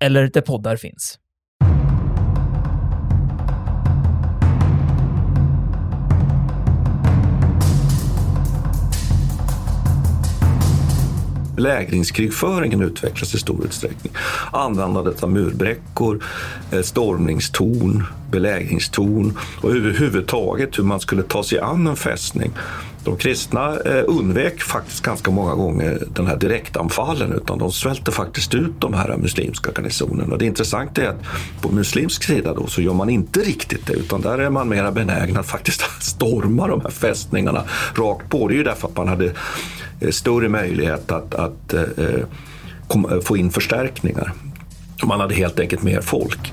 eller där poddar finns. Belägringskrigföringen utvecklas i stor utsträckning. Användandet av murbräckor, eh, stormningstorn, belägringstorn och överhuvudtaget hur man skulle ta sig an en fästning. De kristna eh, undvek faktiskt ganska många gånger den här direktanfallen utan de svälte faktiskt ut de här muslimska garnisonerna. Det intressanta är att på muslimsk sida då så gör man inte riktigt det utan där är man mera benägen att faktiskt storma de här fästningarna rakt på. Det är ju därför att man hade eh, större möjlighet att, att eh, eh få in förstärkningar. Man hade helt enkelt mer folk.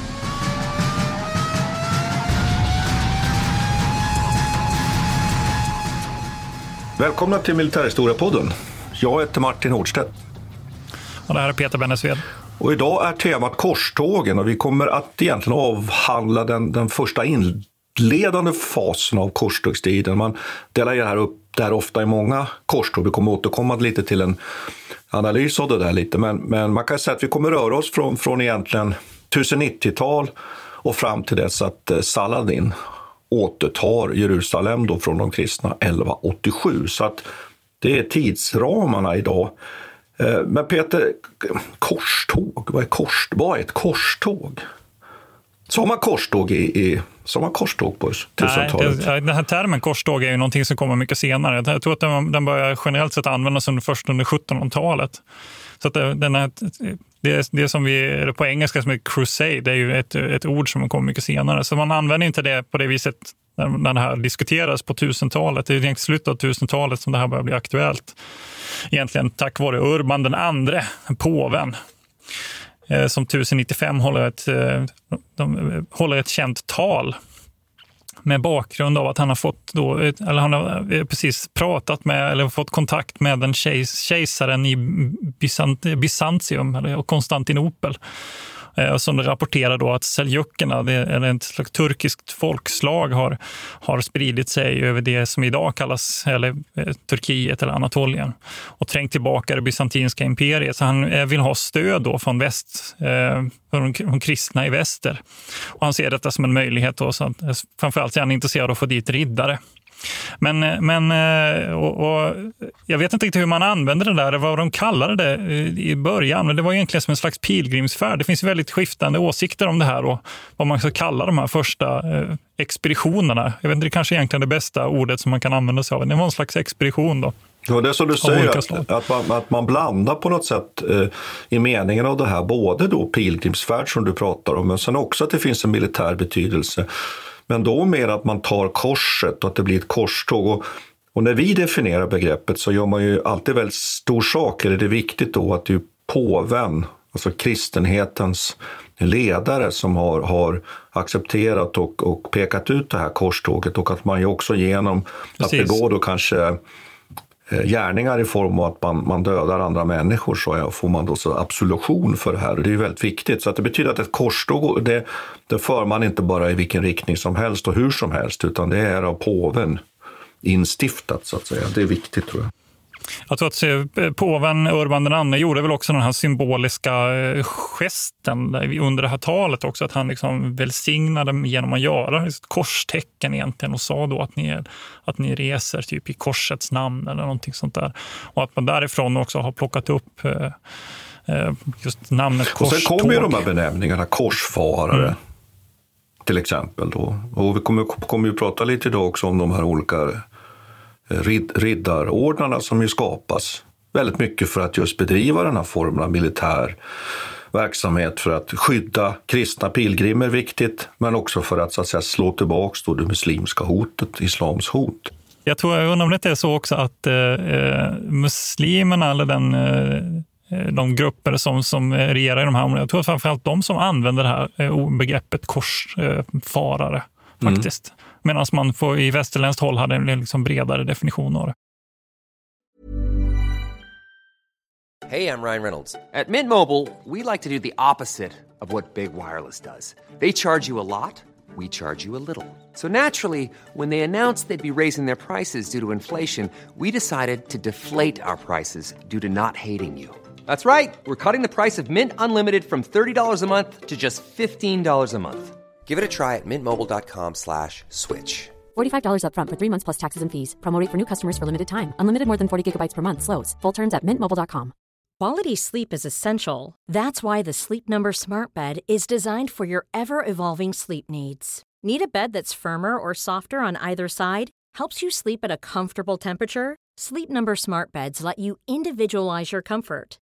Välkomna till Militärhistoriepodden. Jag heter Martin Hårdstedt. Och det här är Peter Bennesved. Och idag är temat korstågen och vi kommer att egentligen avhandla den, den första inledande fasen av korstågstiden. Man delar det här upp det här ofta i många korståg. Vi kommer återkomma lite till en analys av det där lite, men, men man kan säga att vi kommer röra oss från, från egentligen 1090-tal och fram till dess att eh, Saladin återtar Jerusalem då från de kristna 1187. Så att det är tidsramarna idag. Eh, men Peter, korståg, vad är, kors, vad är ett korståg? Sa man korståg i, i sa man korståg på 1000-talet? Den här termen korståg är ju någonting som kommer mycket senare. Jag tror att den, den börjar generellt sett användas under, först under 1700-talet. Så att den här, det, det som vi, på engelska som är crusade, det är ju ett, ett ord som kommer mycket senare. Så man använder inte det på det viset när, när det här diskuteras på 1000-talet. Det är egentligen slutet av 1000-talet som det här börjar bli aktuellt. Egentligen tack vare Urban den andre, påven, eh, som 1095 håller ett, eh, de, håller ett känt tal med bakgrund av att han har fått då, eh, eller han har eh, precis pratat med eller fått kontakt med den kejs, kejsaren i Bysant, Bysantium, eller Konstantinopel. Eh, som rapporterar då att seljukerna, eller ett slags turkiskt folkslag, har, har spridit sig över det som idag kallas eller, eh, Turkiet eller Anatolien och trängt tillbaka det bysantinska imperiet. Så han eh, vill ha stöd då från väst, eh, från de kristna i väster. Och han ser detta som en möjlighet. Då, så att, framförallt är han intresserad av att få dit riddare. Men, men och, och, jag vet inte riktigt hur man använder det där, vad de kallade det i början. Det var egentligen som en slags pilgrimsfärd. Det finns väldigt skiftande åsikter om det här och vad man ska kalla de här första expeditionerna. Jag vet inte, det kanske är egentligen det bästa ordet som man kan använda sig av. Det var en slags expedition då. Ja, det är som du säger, att, att, man, att man blandar på något sätt eh, i meningen av det här, både då pilgrimsfärd som du pratar om, men sen också att det finns en militär betydelse. Men då mer att man tar korset och att det blir ett korståg. Och, och när vi definierar begreppet så gör man ju alltid väldigt stor sak, eller det är viktigt då att det är påven, alltså kristenhetens ledare som har, har accepterat och, och pekat ut det här korståget och att man ju också genom Precis. att begå då kanske Eh, gärningar i form av att man, man dödar andra människor så får man då så absolution för det här. Och det är väldigt viktigt. Så att det betyder att ett korståg, det, det för man inte bara i vilken riktning som helst och hur som helst, utan det är av påven instiftat så att säga. Det är viktigt tror jag. Jag tror att eh, påven Urban II gjorde väl också den här symboliska eh, gesten under det här talet också, att han liksom välsignade genom att göra ett korstecken egentligen och sa då att ni, att ni reser typ i korsets namn eller någonting sånt där. Och att man därifrån också har plockat upp eh, just namnet korståg. Och sen kommer ju de här benämningarna korsfarare. Mm. Till exempel. Då. Och vi kommer, kommer ju prata lite idag också om de här olika rid, riddarordnarna som ju skapas väldigt mycket för att just bedriva den här formen av militär verksamhet för att skydda kristna pilgrimer, viktigt, men också för att, så att säga, slå tillbaka det muslimska hotet, islams hot. Jag tror, jag undrar om det är så också att eh, eh, muslimerna eller den, eh, de grupper som, som regerar i de här områdena, jag tror framförallt de som använder det här eh, begreppet korsfarare mm. faktiskt. Mm. Medan man får, i västerländskt håll hade en liksom bredare definition av det. Hej, jag Ryan Reynolds. På Mint Mobile, we like to do the opposite of what Big Wireless does. They charge you a lot, we charge you a little. So naturally, when they announced they'd be raising their prices due to inflation, we decided to deflate our prices due to not hating you. That's right. We're cutting the price of Mint Unlimited from $30 a month to just $15 a month. Give it a try at mintmobile.com slash switch. $45 upfront for three months plus taxes and fees. Promote for new customers for limited time. Unlimited more than 40 gigabytes per month. Slows. Full terms at mintmobile.com. Quality sleep is essential. That's why the Sleep Number smart bed is designed for your ever-evolving sleep needs. Need a bed that's firmer or softer on either side? Helps you sleep at a comfortable temperature? Sleep Number smart beds let you individualize your comfort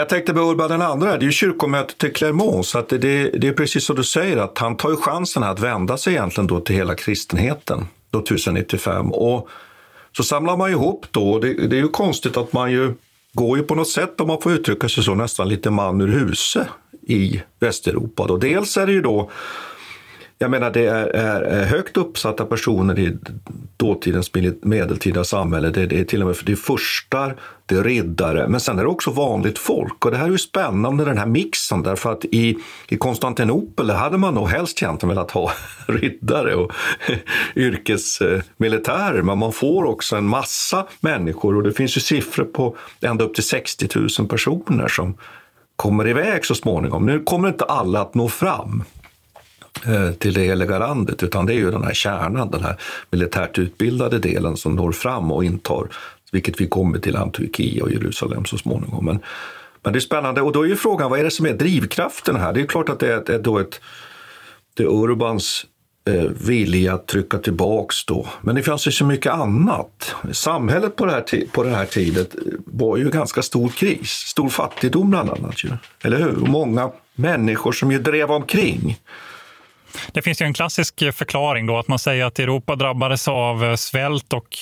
Jag tänkte på Urban den andra, det är ju kyrkomötet i Clermont, så att det, det, det, är precis som du säger, att han tar ju chansen att vända sig egentligen då till hela kristenheten, då 1095. Och så samlar man ihop då, det, det är ju konstigt att man ju går ju på något sätt, om man får uttrycka sig så, nästan lite man ur huse i Västeuropa. Då. Dels är det ju då jag menar, det är, är, högt uppsatta personer i dåtidens medeltida samhälle. Det, det är till och med det är furstar, det är riddare, men sen är det också vanligt folk. Och det här är ju spännande, den här mixen, därför att i, i Konstantinopel hade man nog helst egentligen velat ha riddare och yrkesmilitärer, men man får också en massa människor och det finns ju siffror på ända upp till 60 000 personer som kommer iväg så småningom. Nu kommer inte alla att nå fram. Eh, till det heliga landet, utan det är ju den här kärnan, den här militärt utbildade delen som når fram och intar, vilket vi kommer till Antiochia och Jerusalem så småningom. Men, men det är spännande och då är ju frågan, vad är det som är drivkraften här? Det är klart att det är, ett, då ett, det är Urbans eh, vilja att trycka tillbaks då. Men det fanns ju så mycket annat. Samhället på, det här, på den här tiden eh, var ju ganska stor kris, stor fattigdom bland annat. Ju. Eller hur? Och många människor som ju drev omkring. Det finns ju en klassisk förklaring då att man säger att Europa drabbades av eh, svält och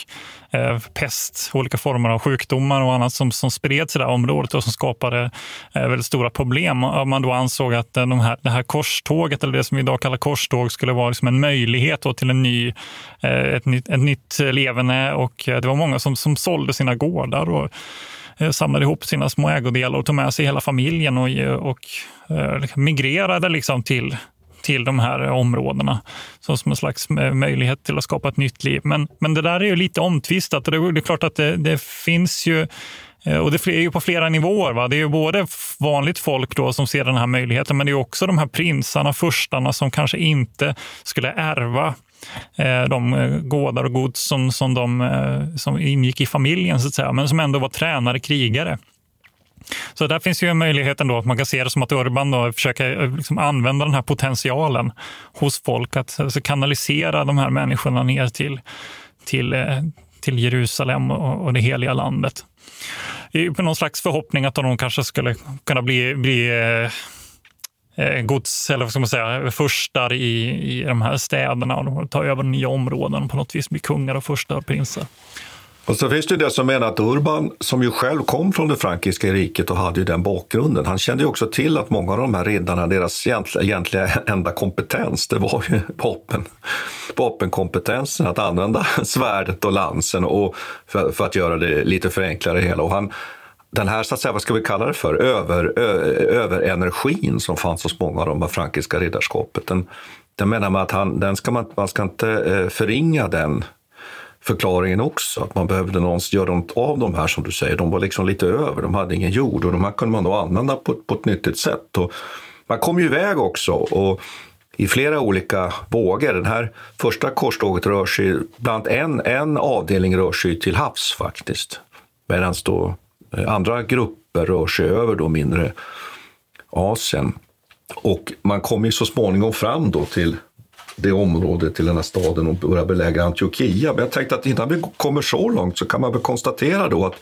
eh, pest, olika former av sjukdomar och annat som, som spreds i det här området och som skapade eh, väldigt stora problem. Och man då ansåg att eh, de här, det här korståget, eller det som vi idag kallar korståg, skulle vara liksom en möjlighet till en ny, eh, ett, nytt, ett nytt levande och eh, det var många som, som sålde sina gårdar och samlade ihop sina små ägodelar och tog med sig hela familjen och, och migrerade liksom till till de här områdena så som en slags möjlighet till att skapa ett nytt liv. Men, men det där är ju lite omtvistat. Det det är klart att det, det finns ju eh, och det är ju på flera nivåer. Va? Det är ju både vanligt folk då som ser den här möjligheten, men det är också de här prinsarna, furstarna som kanske inte skulle ärva eh, de eh, gårdar och gods som, som, de, som ingick i familjen, så att säga, men som ändå var tränade krigare. Så där finns ju en möjlighet ändå att man kan se det som att Urban då försöker eh, liksom använda den här potentialen hos folk, att alltså kanalisera de här människorna ner till, till, eh, till Jerusalem och, och det heliga landet. I någon slags förhoppning att de kanske skulle kunna bli, bli gods, eller vad ska man säga, furstar i, i de här städerna och ta över nya områden och på något vis bli kungar och furstar och prinsar. Och så finns det ju det som menar att Urban, som ju själv kom från det frankiska riket och hade ju den bakgrunden, han kände ju också till att många av de här riddarna, deras egentliga, egentliga enda kompetens, det var ju vapen, vapenkompetensen, att använda svärdet och lansen och för, för att göra det lite förenklare hela. Och han, den här, så att säga, vad ska vi kalla det för, över, ö, överenergin som fanns hos många av de här frankiska riddarskapet, den, den menar man att han, den ska man, man ska inte eh, förringa den förklaringen också. Att man behövde någon göra något av de här som du säger. De var liksom lite över, de hade ingen jord och de här kunde man då använda på, på ett nyttigt sätt. Och man kom ju iväg också och i flera olika vågor. Den här första korståget rör sig, bland en, en avdelning rör sig till havs faktiskt. Medan då eh, andra grupper rör sig över då mindre Asien. Och man kommer ju så småningom fram då till det området till den här staden och börja belägra Antiochia. Men jag tänkte att innan vi kommer så långt så kan man väl konstatera då att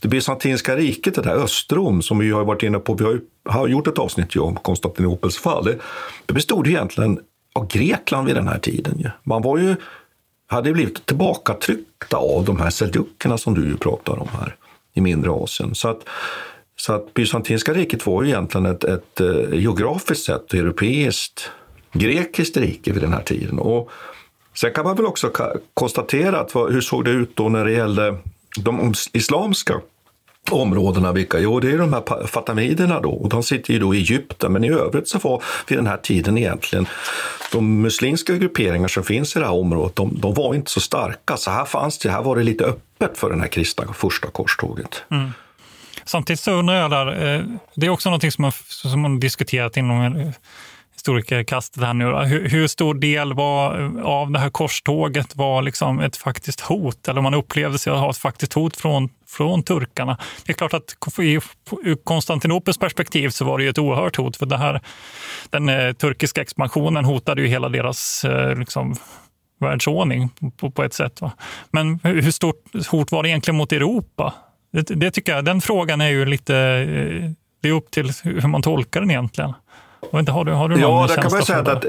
det bysantinska riket, det där Östrom, som vi har varit inne på, vi har, ju, har gjort ett avsnitt om Konstantinopels fall, det, det bestod egentligen av Grekland vid den här tiden. Man var ju, hade blivit tillbakatryckta av de här seljukerna som du pratar om här i mindre Asien. Så att, så att bysantinska riket var ju egentligen ett, ett, ett geografiskt sett europeiskt grekiskt rike vid den här tiden. Och sen kan man väl också konstatera att hur såg det ut då när det gällde de islamska områdena. Vilka? Jo, det är de här fatamiderna då och de sitter ju då i Egypten. Men i övrigt så var vid den här tiden egentligen de muslimska grupperingar som finns i det här området, de, de var inte så starka. Så här fanns det, här var det lite öppet för det här kristna första korståget. Mm. Samtidigt så undrar jag där, eh, det är också något som man, som man diskuterat inom eh, historikerkastet här nu. Hur, hur, stor del var, av det här korståget var liksom ett faktiskt hot? Eller man upplevde sig ha ett faktiskt hot från, från turkarna. Det är klart att ur Konstantinopels perspektiv så var det ju ett oerhört hot. För det här, den eh, turkiska expansionen hotade ju hela deras eh, liksom, världsordning på, på ett sätt. Va? Men hur stort hot var det egentligen mot Europa? Det, det tycker jag, den frågan är ju lite... Eh, det är upp till hur man tolkar den egentligen. Inte, har du, har du ja, där kan man säga att,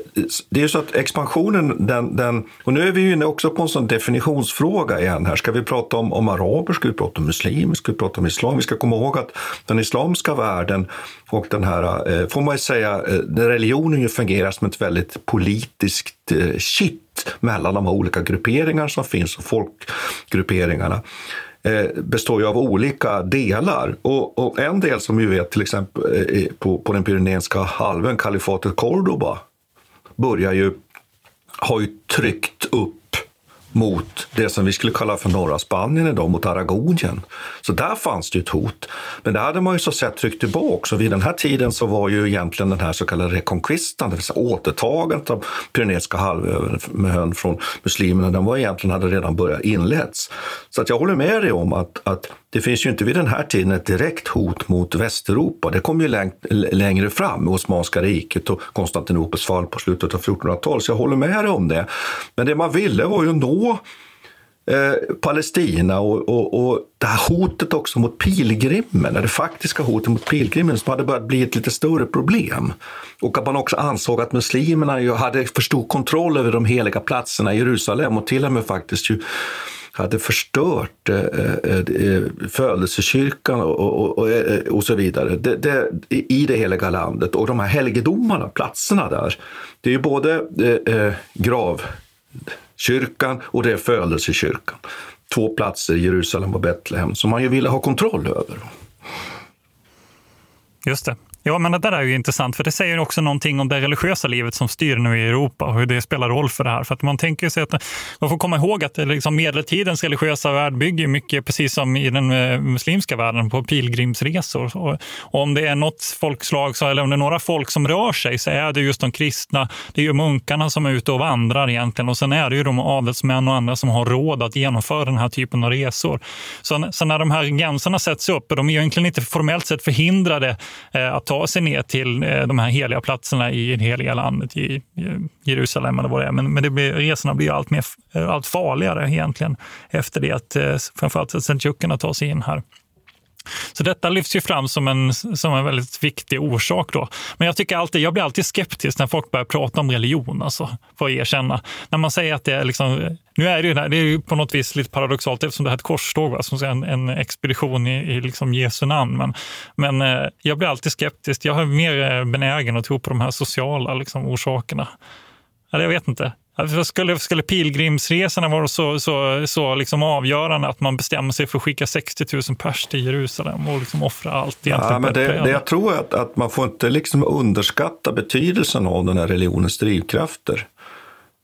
det är så att expansionen, den, den, och nu är vi inne också på en sån definitionsfråga igen här. Ska vi prata om, om araber, ska vi prata om muslimer, ska vi prata om islam? Vi ska komma ihåg att den islamska världen och den här, eh, får man ju säga, eh, religionen ju fungerar som ett väldigt politiskt eh, kitt mellan de olika grupperingarna som finns och folkgrupperingarna. Eh, består ju av olika delar. Och, och, en del som vi vet till exempel eh, på, på den pyreneiska halvön, kalifatet Cordoba, börjar ju, har ju tryckt upp mot det som vi skulle kalla för norra Spanien idag, mot Aragonien. Så där fanns det ett hot. Men det hade man ju så sett tryckt tillbaka. Vid den här tiden så var ju egentligen den här så kallade reconquistan, det vill säga återtagandet av Pyreneiska halvön från muslimerna, den var egentligen hade redan börjat inletts. Så att jag håller med dig om att, att det finns ju inte vid den här tiden ett direkt hot mot Västeuropa. Det kom ju läng längre fram med Osmanska riket och Konstantinopels fall på slutet av 1400-talet, så jag håller med dig om det. Men det man ville var ju att nå eh, Palestina och, och, och det här hotet också mot pilgrimen, det faktiska hotet mot pilgrimen som hade börjat bli ett lite större problem. Och att man också ansåg att muslimerna hade för stor kontroll över de heliga platserna i Jerusalem och till och med faktiskt ju hade förstört eh, eh, eh, födelsekyrkan och, och, och, och, så vidare det, det, i det heliga landet. Och de här helgedomarna, platserna där, det är ju både eh, gravkyrkan och det är födelsekyrkan. Två platser Jerusalem och Betlehem som man ju ville ha kontroll över. Just det. Ja, men det där är ju intressant, för det säger också någonting om det religiösa livet som styr nu i Europa och hur det spelar roll för det här. För att man tänker sig att man får komma ihåg att liksom medeltidens religiösa värld bygger mycket, precis som i den eh, muslimska världen, på pilgrimsresor. Och, om det är något folkslag, eller om det är några folk som rör sig, så är det just de kristna. Det är ju munkarna som är ute och vandrar egentligen och sen är det ju de adelsmän och andra som har råd att genomföra den här typen av resor. Så, så när de här gränserna sätts upp, och de är ju egentligen inte formellt sett förhindrade eh, att ta sig ner till eh, de här heliga platserna i det heliga landet, i Jerusalem eller vad det är. Men, men det blir, resorna blir allt, mer, eh, allt farligare egentligen efter det att eh, framförallt seldsjukerna tar sig in här. Så detta lyfts ju fram som en, som en väldigt viktig orsak. Då. Men jag, tycker alltid, jag blir alltid skeptisk när folk börjar prata om religion, alltså, får jag erkänna. När man säger att det är liksom, nu är det ju, det är ju på något vis lite paradoxalt eftersom det här är ett korståg, va, som en, en expedition i, i liksom Jesu namn. Men, men eh, jag blir alltid skeptisk. Jag är mer eh, benägen att tro på de här sociala liksom, orsakerna. Eller jag vet inte. Alltså, skulle, skulle pilgrimsresorna vara så, så, så liksom avgörande att man bestämmer sig för att skicka 60 000 pers till Jerusalem och liksom offra allt? Ja, men det, det jag tror att, att man får inte liksom underskatta betydelsen av den här religionens drivkrafter.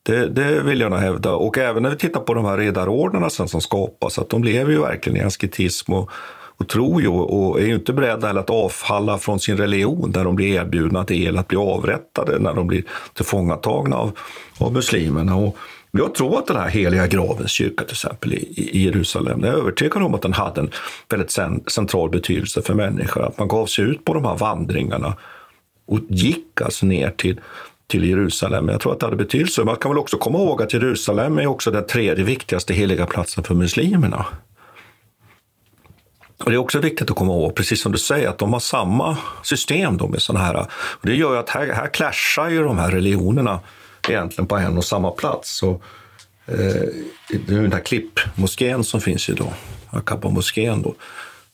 Det, det, vill jag nog hävda. Och även när vi tittar på de här riddarordnarna som skapas, att de lever ju verkligen i asketism och och tror ju och är ju inte beredda att avfalla från sin religion när de blir erbjudna till att bli avrättade, när de blir tillfångatagna av, av muslimerna. Och jag tror att den här heliga gravens kyrka till exempel i, i Jerusalem, jag är övertygad om att den hade en väldigt central betydelse för människor. Att man gav sig ut på de här vandringarna och gick alltså ner till till Jerusalem. Jag tror att det hade betydelse. Man kan väl också komma ihåg att Jerusalem är också den tredje viktigaste heliga platsen för muslimerna. Och det är också viktigt att komma ihåg, precis som du säger, att de har samma system då med såna här. Och det gör att här, här clashar ju de här religionerna egentligen på en och samma plats. Så, eh, den här klippmoskén som finns ju då, Akaba-moskén då.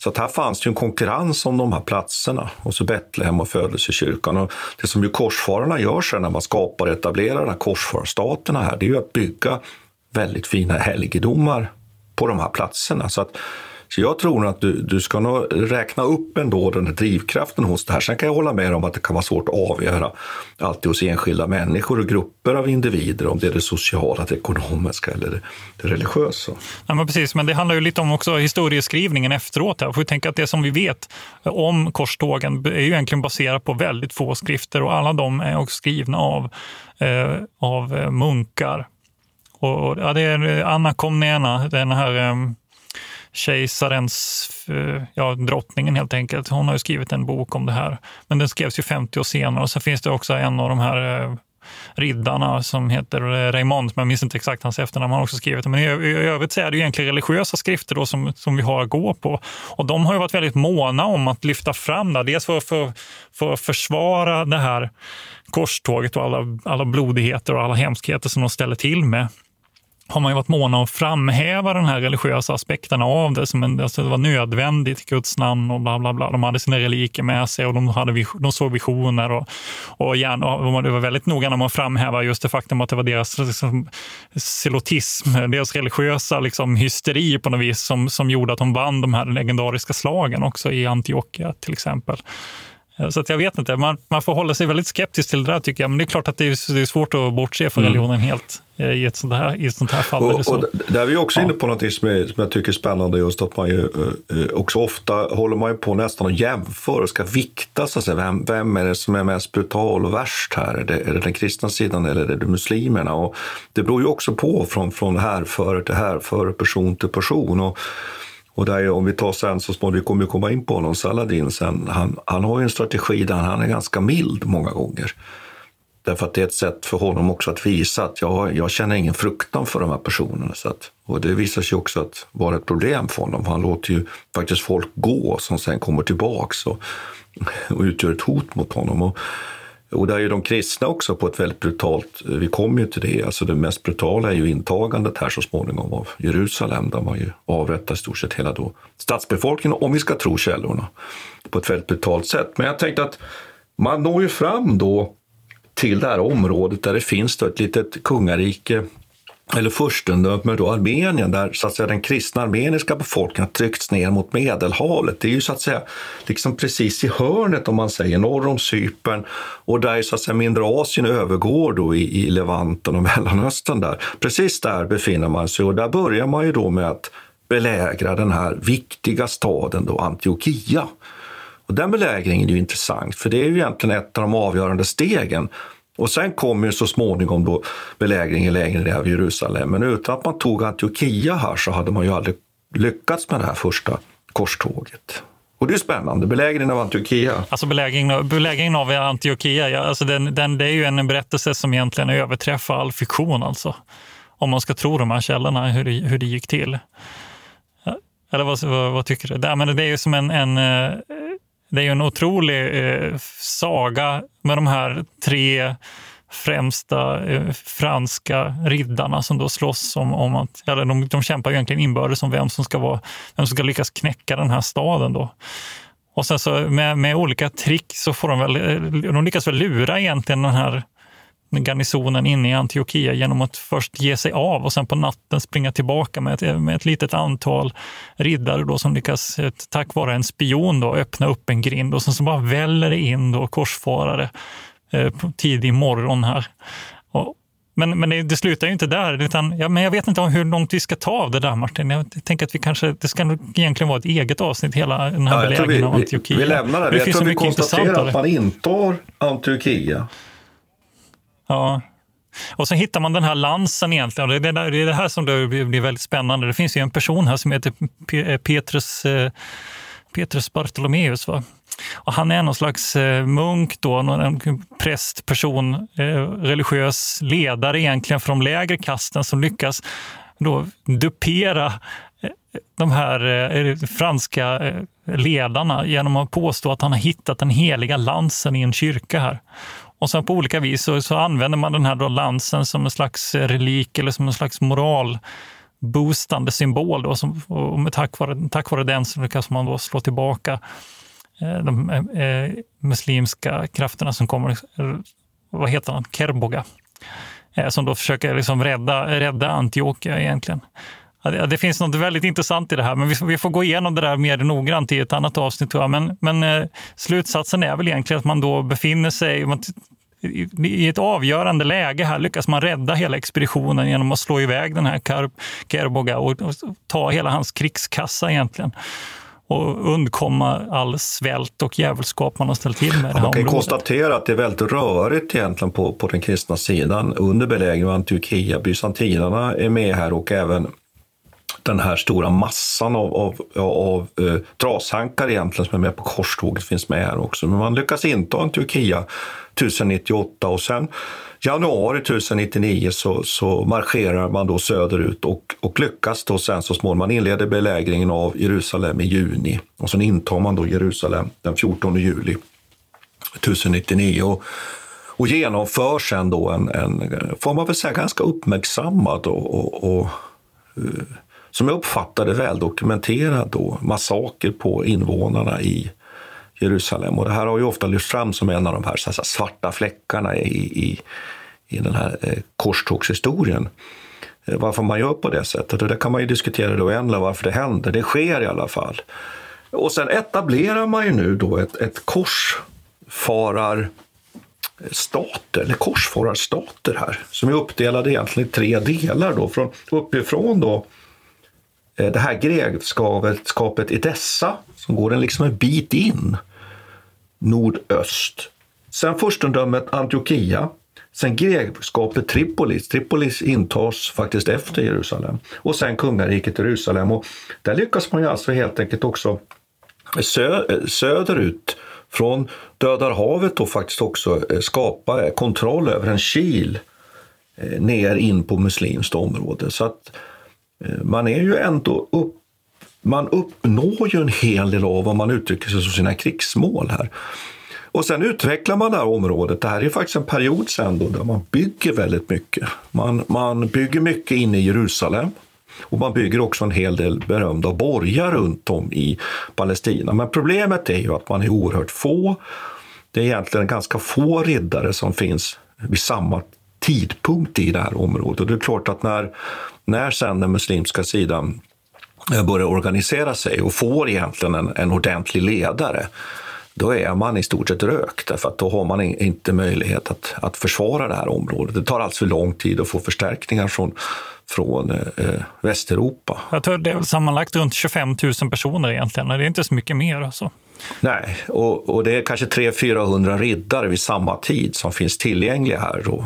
Så att här fanns det en konkurrens om de här platserna och så Betlehem och födelsekyrkan. Och det som ju korsfararna gör sen när man skapar och etablerar de här korsfararstaterna här, det är ju att bygga väldigt fina helgedomar på de här platserna. Så att så jag tror att du, du ska nog räkna upp ändå den här drivkraften hos det här. Sen kan jag hålla med om att det kan vara svårt att avgöra alltid hos enskilda människor och grupper av individer, om det är det sociala, det ekonomiska eller det, det religiösa. Ja, men precis, men det handlar ju lite om också historieskrivningen efteråt. Här. För tänka att det som vi vet om korstågen är ju egentligen baserat på väldigt få skrifter och alla de är också skrivna av, eh, av munkar. Och, ja, det är Anna Komnena, den här eh, kejsarens, eh, ja, drottningen helt enkelt. Hon har ju skrivit en bok om det här. Men den skrevs ju 50 år senare och sen finns det också en av de här eh, riddarna som heter eh, Raymond, men jag minns inte exakt hans efternamn, han har också skrivit det. Men i, i övrigt så är det ju egentligen religiösa skrifter då som, som vi har att gå på. Och de har ju varit väldigt måna om att lyfta fram det, dels för, för, för att försvara det här korståget och alla, alla blodigheter och alla hemskheter som de ställer till med har man ju varit måna om att framhäva den här religiösa aspekten av det. Som en, alltså det var nödvändigt i Guds namn och bla bla bla. De hade sina reliker med sig och de, hade, de såg visioner. Och, och, gärna, och det var väldigt noga när man framhäva just det faktum att det var deras liksom, silotism, deras religiösa liksom, hysteri på något vis som, som gjorde att de vann de här legendariska slagen också i Antiochia till exempel. Så att jag vet inte, man, man får hålla sig väldigt skeptisk till det där tycker jag. Men det är klart att det är, det är svårt att bortse från mm. religionen mm. helt eh, i ett sånt här, i ett sånt här fall. Och, och där är vi också ja. inne på något som, är, som jag tycker är spännande, just att man ju eh, också ofta håller man ju på nästan att jämföra och ska vikta, så att säga. Vem, vem är det som är mest brutal och värst här? Är det, är det den kristna sidan eller är det muslimerna? Och det beror ju också på från, från härförare till härförare, person till person. Och, och där, om vi tar sen så småningom, vi kommer komma in på honom, Saladin sen, han, han har ju en strategi där han är ganska mild många gånger. Därför att det är ett sätt för honom också att visa att jag, jag känner ingen fruktan för de här personerna. Så att, och det visar sig också att vara ett problem för honom. Han låter ju faktiskt folk gå som sen kommer tillbaks och, och utgör ett hot mot honom. Och, och där är ju de kristna också på ett väldigt brutalt, vi kommer ju till det, alltså det mest brutala är ju intagandet här så småningom av Jerusalem där man ju avrättar i stort sett hela då stadsbefolkningen, om vi ska tro källorna, på ett väldigt brutalt sätt. Men jag tänkte att man når ju fram då till det här området där det finns då ett litet kungarike eller furstendömet då Armenien, där så att säga, den kristna armeniska befolkningen har tryckts ner mot Medelhavet. Det är ju så att säga liksom precis i hörnet om man säger, norr om Cypern och där så att säga mindre Asien övergår då i, i Levanten och Mellanöstern där. Precis där befinner man sig och där börjar man ju då med att belägra den här viktiga staden då Antiochia. Och den belägringen är ju intressant, för det är ju egentligen ett av de avgörande stegen och sen kom ju så småningom då belägringen längre ner av Jerusalem. Men utan att man tog Antiochia här så hade man ju aldrig lyckats med det här första korståget. Och det är spännande. Belägringen av Antiochia. Alltså belägringen, belägringen av Antiochia, ja, alltså den, den, det är ju en berättelse som egentligen överträffar all fiktion. Alltså. Om man ska tro de här källorna, hur det, hur det gick till. Eller vad, vad, vad tycker du? Det, men det är ju som en, en eh, det är ju en otrolig eh, saga med de här tre främsta eh, franska riddarna som då slåss om, om att, eller de, de kämpar egentligen inbördes om vem som ska vara, vem som ska lyckas knäcka den här staden då. Och sen så med, med olika trick så får de väl, eh, de lyckas väl lura egentligen den här garnisonen inne i Antiochia genom att först ge sig av och sen på natten springa tillbaka med ett, med ett litet antal riddare då som lyckas, eh, tack vare en spion, då, öppna upp en grind och sen så bara väller det in då korsfarare eh, tidig morgon här. Och, men, men det, det, slutar ju inte där. Utan, ja, men jag vet inte hur långt vi ska ta av det där, Martin. Jag tänker att vi kanske, det ska egentligen vara ett eget avsnitt, hela den här ja, belägringen av Antiochia. Vi, vi lämnar det. det jag tror vi konstaterar att man intar Antiochia Ja. Och så hittar man den här lansen egentligen. Det är, det, är det här som det blir väldigt spännande. Det finns ju en person här som heter eh, Petrus, eh, Petrus Bartolomeus. Va? Och han är någon slags eh, munk, då, en präst, person, religiös ledare egentligen från de lägre kasten som lyckas då dupera de här franska ledarna genom att påstå att han har hittat den heliga lansen i en kyrka här. Och sen på olika vis så, så använder man den här då lansen som en slags relik eller som en slags moral-boostande symbol. Då, som, och med tack, vare, tack vare den så lyckas man då slå tillbaka eh, de eh, eh muslimska krafterna som kommer, eh, vad heter han, Kerboga, eh, som då försöker liksom rädda, rädda Antiochia egentligen. Ja, det finns något väldigt intressant i det här, men vi, vi får gå igenom det där mer noggrant i ett annat avsnitt. Tror jag. Men, men eh, slutsatsen är väl egentligen att man då befinner sig man, i, ett avgörande läge. Här lyckas man rädda hela expeditionen genom att slå iväg den här Kerboga och, och ta hela hans krigskassa egentligen och undkomma all svält och djävulskap man har ställt till med. Ja, man kan konstatera att det är väldigt rörigt egentligen på, på den kristna sidan under belägringen av Antiochia. Bysantinarna är med här och även den här stora massan av, av, av eh, trashankar egentligen som är med på korståget finns med här också. Men man lyckas inta Turkia 1098 och sen januari 1099 så, så marscherar man då söderut och, och lyckas då sen så småningom. Man inleder belägringen av Jerusalem i juni och sen intar man då Jerusalem den 14 juli 1099. Och, och genomför sen då en, en, får man väl säga, ganska uppmärksammad och, och, och eh, som jag uppfattade väl dokumenterad då, massaker på invånarna i Jerusalem. Och det här har ju ofta lyfts fram som en av de här, så här svarta fläckarna i, i, i den här eh, korstågshistorien. Eh, varför man gör på det sättet. Och det kan man ju diskutera det oändliga varför det händer. Det sker i alla fall. Och sen etablerar man ju nu då ett, ett korsfarar stater, eller korsfararstater här, som är uppdelade egentligen i tre delar. Då. Från, uppifrån då Eh, det här grevskapet Edessa som går en liksom en bit in nordöst. Sen furstendömet Antiochia, sen grevskapet Tripolis. Tripolis intas faktiskt efter Jerusalem och sen kungariket Jerusalem. Och där lyckas man ju alltså helt enkelt också sö eh, söderut från Döda havet och faktiskt också eh, skapa kontroll över en kil ner in på muslimskt område. Så att Eh, Eh, man är ju ändå upp, man uppnår ju en hel del av vad man uttrycker sig som sina krigsmål här. Och sen utvecklar man det här området. Det här är faktiskt en period sen då där man bygger väldigt mycket. Man, man bygger mycket inne i Jerusalem och man bygger också en hel del berömda borgar runt om i Palestina. Men problemet är ju att man är oerhört få. Det är egentligen ganska få riddare som finns vid samma tidpunkt i det här området. Och det är klart att när, när sen den muslimska sidan börjar organisera sig och får egentligen en, en ordentlig ledare, då är man i stort sett rökt, därför att då har man inte möjlighet att, att försvara det här området. Det tar alldeles för lång tid att få förstärkningar från, från eh, Västeuropa. Jag tror det är sammanlagt runt 25 000 personer egentligen, det är inte så mycket mer. Alltså. Nej, och, och det är kanske 300-400 riddare vid samma tid som finns tillgängliga här. Då.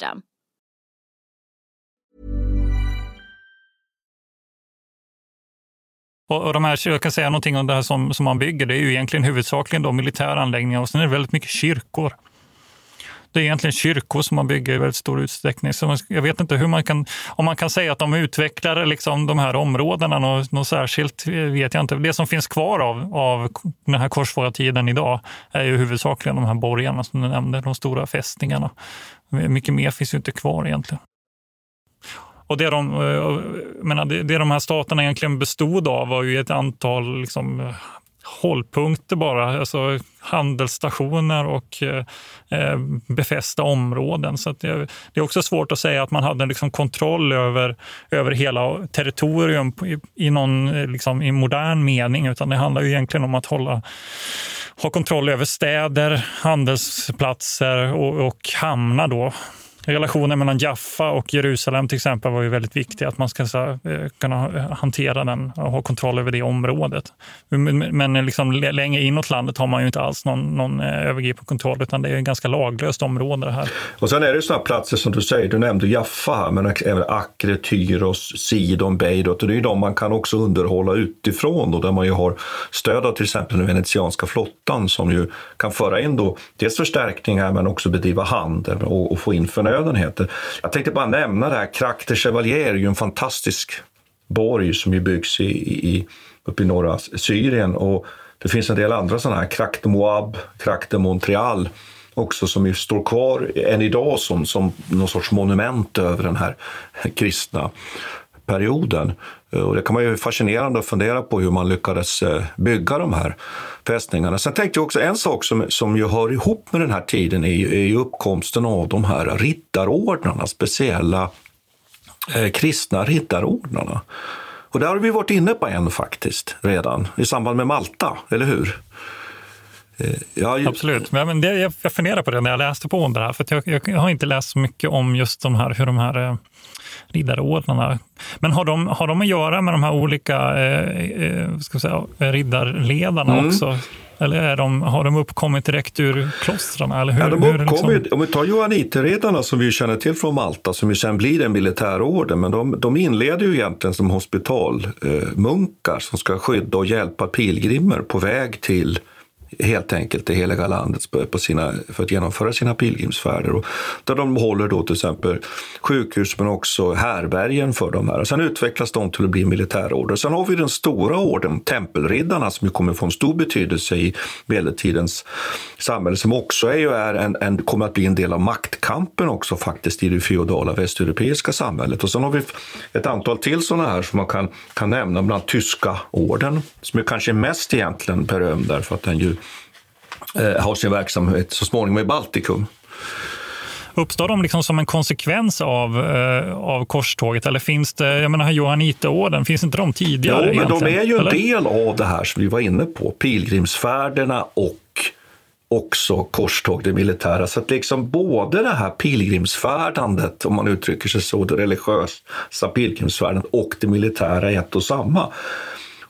Och, och de här, jag kan säga någonting om det här som, som man bygger. Det är ju egentligen huvudsakligen då militära anläggningar och sen är det väldigt mycket kyrkor. Det är egentligen kyrkor som man bygger i väldigt stor utsträckning. Så man, jag vet inte hur man kan, om man kan säga att de utvecklar liksom de här områdena något, något särskilt, vet jag inte. Det som finns kvar av, av den här korsfarartiden idag är ju huvudsakligen de här borgarna som du nämnde, de stora fästningarna. Mycket mer finns ju inte kvar egentligen. Och det de, eh, menar, det de här staterna egentligen bestod av var ju ett antal liksom, hållpunkter bara, alltså handelsstationer och eh, eh befästa områden. Så det, det, är också svårt att säga att man hade liksom kontroll över, över hela territorium i, i någon eh, liksom, i modern mening, utan det handlar ju egentligen om att hålla ha kontroll över städer, handelsplatser och, och hamnar då relationen mellan Jaffa och Jerusalem till exempel var ju väldigt viktig. Att man ska så, eh, kunna hantera den och ha kontroll över det området. Men liksom, längre inåt landet har man ju inte alls någon, någon eh, övergripande kontroll utan det är ett ganska laglöst område det här. Och sen är det sådana platser som du säger, du nämnde Jaffa här, men även Akre, Tyros, Sidon, Beirut. Och det är ju de man kan också underhålla utifrån då, där man ju har stöd av till exempel den venetianska flottan som ju kan föra in då dels förstärkningar men också bedriva handel och, och få in förnödenheter förnödenheter. Jag tänkte bara nämna det här. Crac de Chevalier är ju en fantastisk borg som ju byggs i, i, uppe i norra Syrien. Och det finns en del andra sådana här, Crac de Moab, Crac de Montreal också som ju står kvar än idag som, som någon sorts monument över den här kristna perioden. Eh, och det kan vara fascinerande att fundera på hur man lyckades eh, bygga de här fästningarna. Sen tänkte jag också en sak som, som ju hör ihop med den här tiden är ju, är ju uppkomsten av de här riddarordnarna, speciella eh, kristna riddarordnarna. Och där har vi varit inne på en faktiskt redan i samband med Malta, eller hur? Ja, Absolut. Men det, jag, jag funderar på det när jag läste på om det här, för jag, jag, har inte läst så mycket om just de här, hur de här eh, riddarordnarna. Men har de, har de att göra med de här olika eh, eh, ska säga, riddarledarna mm. också? Eller är de, har de uppkommit direkt ur klostren? Eller hur, ja, de uppkommer, liksom? Om vi tar johanniterredarna som vi känner till från Malta, som ju sen blir en militärorden, men de, de inleder ju egentligen som hospitalmunkar eh, som ska skydda och hjälpa pilgrimer på väg till helt enkelt det heliga landet på sina, för att genomföra sina pilgrimsfärder. Och där de håller då till exempel sjukhus men också härbergen för de här. Och sen utvecklas de till att bli militärorder. Sen har vi den stora orden, tempelriddarna, som ju kommer få en stor betydelse i medeltidens samhälle, som också är, ju är en, en, kommer att bli en del av maktkampen också faktiskt i det feodala västeuropeiska samhället. Och sen har vi ett antal till sådana här som man kan, kan nämna, bland annat tyska orden, som är kanske mest egentligen berömd därför att den ju har sin verksamhet så småningom i Baltikum. Uppstår de liksom som en konsekvens av, eh, av korståget? Eller finns det, jag menar Johanniterorden, finns inte de tidigare? Jo, men de är ju en eller? del av det här som vi var inne på, pilgrimsfärderna och också korståg, det militära. Så att liksom både det här pilgrimsfärdandet, om man uttrycker sig så, det religiösa pilgrimsfärdandet och det militära är ett och samma.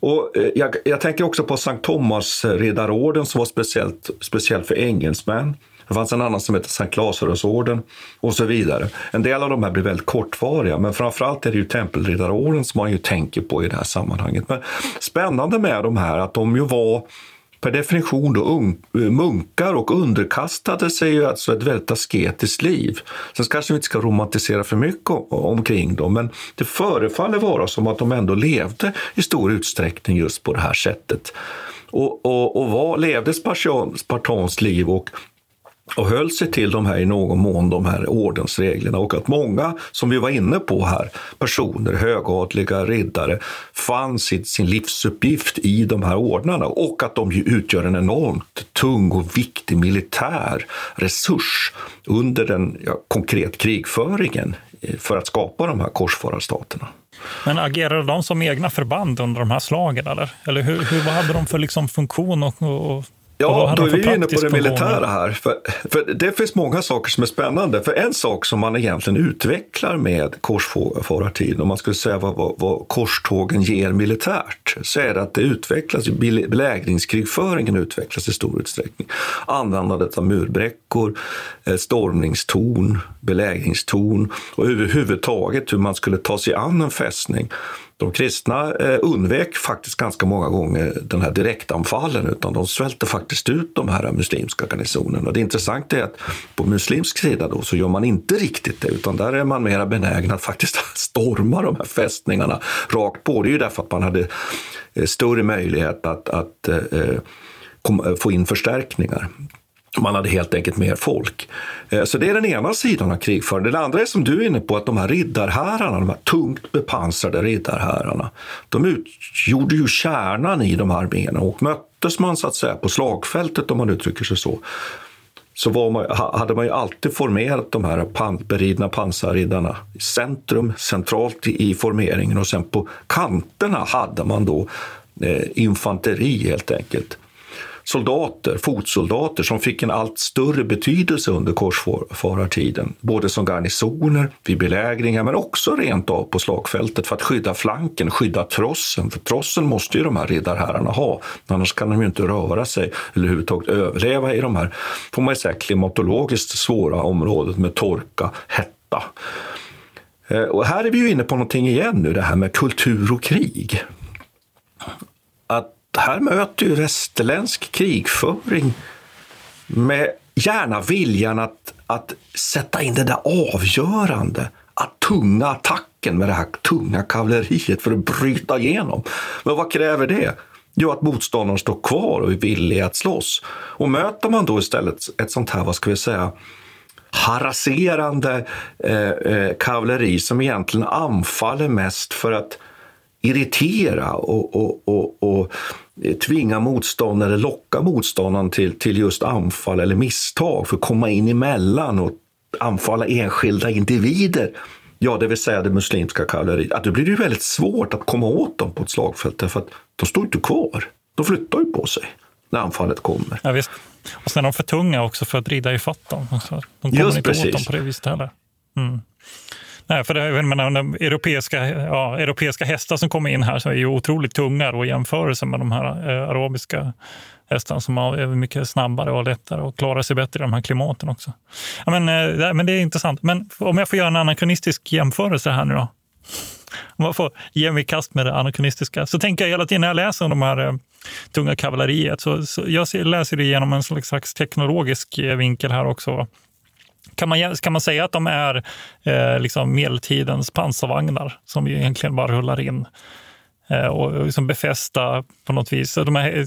Och eh, jag, jag tänker också på Sankt Thomas-riddarorden som var speciellt, speciellt för engelsmän. Det fanns en annan som hette Sankt Lazarusorden och så vidare. En del av de här blir väldigt kortvariga, men framförallt är det ju tempelriddarorden som man ju tänker på i det här sammanhanget. Men spännande med de här att de ju var per definition då munkar och underkastade sig ju alltså ett väldigt asketiskt liv. Sen kanske vi inte ska romantisera för mycket omkring dem, men det förefaller vara som att de ändå levde i stor utsträckning just på det här sättet. Och, och, och var, levde spartanskt liv och och höll sig till de här i någon mån, de här ordensreglerna och att många, som vi var inne på här, personer, högadliga riddare, fann sin, sin livsuppgift i de här ordnarna och att de utgör en enormt tung och viktig militär resurs under den ja, konkret krigföringen eh, för att skapa de här korsfararstaterna. Men agerade de som egna förband under de här slagen? Eller, eller hur, hur, vad hade de för liksom funktion och, och Ja, då är vi inne på det militära här. För, för, det finns många saker som är spännande. För en sak som man egentligen utvecklar med korsfarartiden, om man skulle säga vad, vad, vad, korstågen ger militärt, så är det att det utvecklas, belägringskrigföringen utvecklas i stor utsträckning. Användandet av murbräckor, eh, stormningstorn, belägringstorn och överhuvudtaget hur man skulle ta sig an en fästning de kristna eh, undvek faktiskt ganska många gånger den här direktanfallen utan de svälte faktiskt ut de här muslimska garnisonerna. Det intressanta är att på muslimsk sida då så gör man inte riktigt det utan där är man mera benägen att faktiskt storma de här fästningarna rakt på. Det är ju därför att man hade eh, större möjlighet att, att eh, eh, eh få in förstärkningar. Man hade helt enkelt mer folk. Eh, så det är den ena sidan av krigföringen. Den andra är som du är inne på, att de här riddarhärarna, de här tungt bepansrade riddarhärarna, de utgjorde ju kärnan i de här arméerna och möttes man så att säga på slagfältet om man uttrycker sig så, så man, hade man ju alltid formerat de här pan, beridna pansarriddarna i centrum, centralt i, i formeringen och sen på kanterna hade man då eh, infanteri helt enkelt soldater, fotsoldater som fick en allt större betydelse under korsfarartiden. Både som garnisoner vid belägringar men också rent av på slagfältet för att skydda flanken, skydda trossen. För trossen måste ju de här riddarherrarna ha, annars kan de ju inte röra sig eller överhuvudtaget överleva i de här, får man säga, klimatologiskt svåra området med torka, hetta. Eh, och här är vi ju inne på någonting igen nu, det här med kultur och krig. Att här möter ju västerländsk krigföring med gärna viljan att, att sätta in det där avgörande, att tunga attacken med det här tunga kavalleriet för att bryta igenom. Men vad kräver det? Jo, att motståndaren står kvar och är villig att slåss. Och möter man då istället ett sånt här, vad ska vi säga, harasserande eh, eh, kavalleri som egentligen anfaller mest för att irritera och, och, och, och tvinga motståndare, locka motståndaren till, till just anfall eller misstag för att komma in emellan och anfalla enskilda individer. Ja, det vill säga det muslimska kavalleriet. Att då blir det väldigt svårt att komma åt dem på ett slagfält därför att de står inte kvar. De flyttar ju på sig. när anfallet kommer. Ja, visst. Och sen är de för tunga också för att rida ifatt dem. Så de kommer Just inte precis. åt dem på det viset heller. Mm. Nej, för det, jag menar, de europeiska, ja, europeiska hästar som kommer in här så är ju otroligt tunga då, i jämförelse med de här eh, arabiska hästarna som är mycket snabbare och lättare och klarar sig bättre i de här klimaten också. Ja, men, eh, det, men det är intressant. Men om jag får göra en anakronistisk jämförelse här nu då. Om jag får ge mig i kast med det anakronistiska så tänker jag hela tiden när jag läser om de här eh, tunga kavalleriet så, så jag ser, läser det genom en slags teknologisk eh, vinkel här också. Kan man, kan man säga att de är eh, liksom medeltidens pansarvagnar som ju egentligen bara rullar in eh, och liksom befästa på något vis? De är,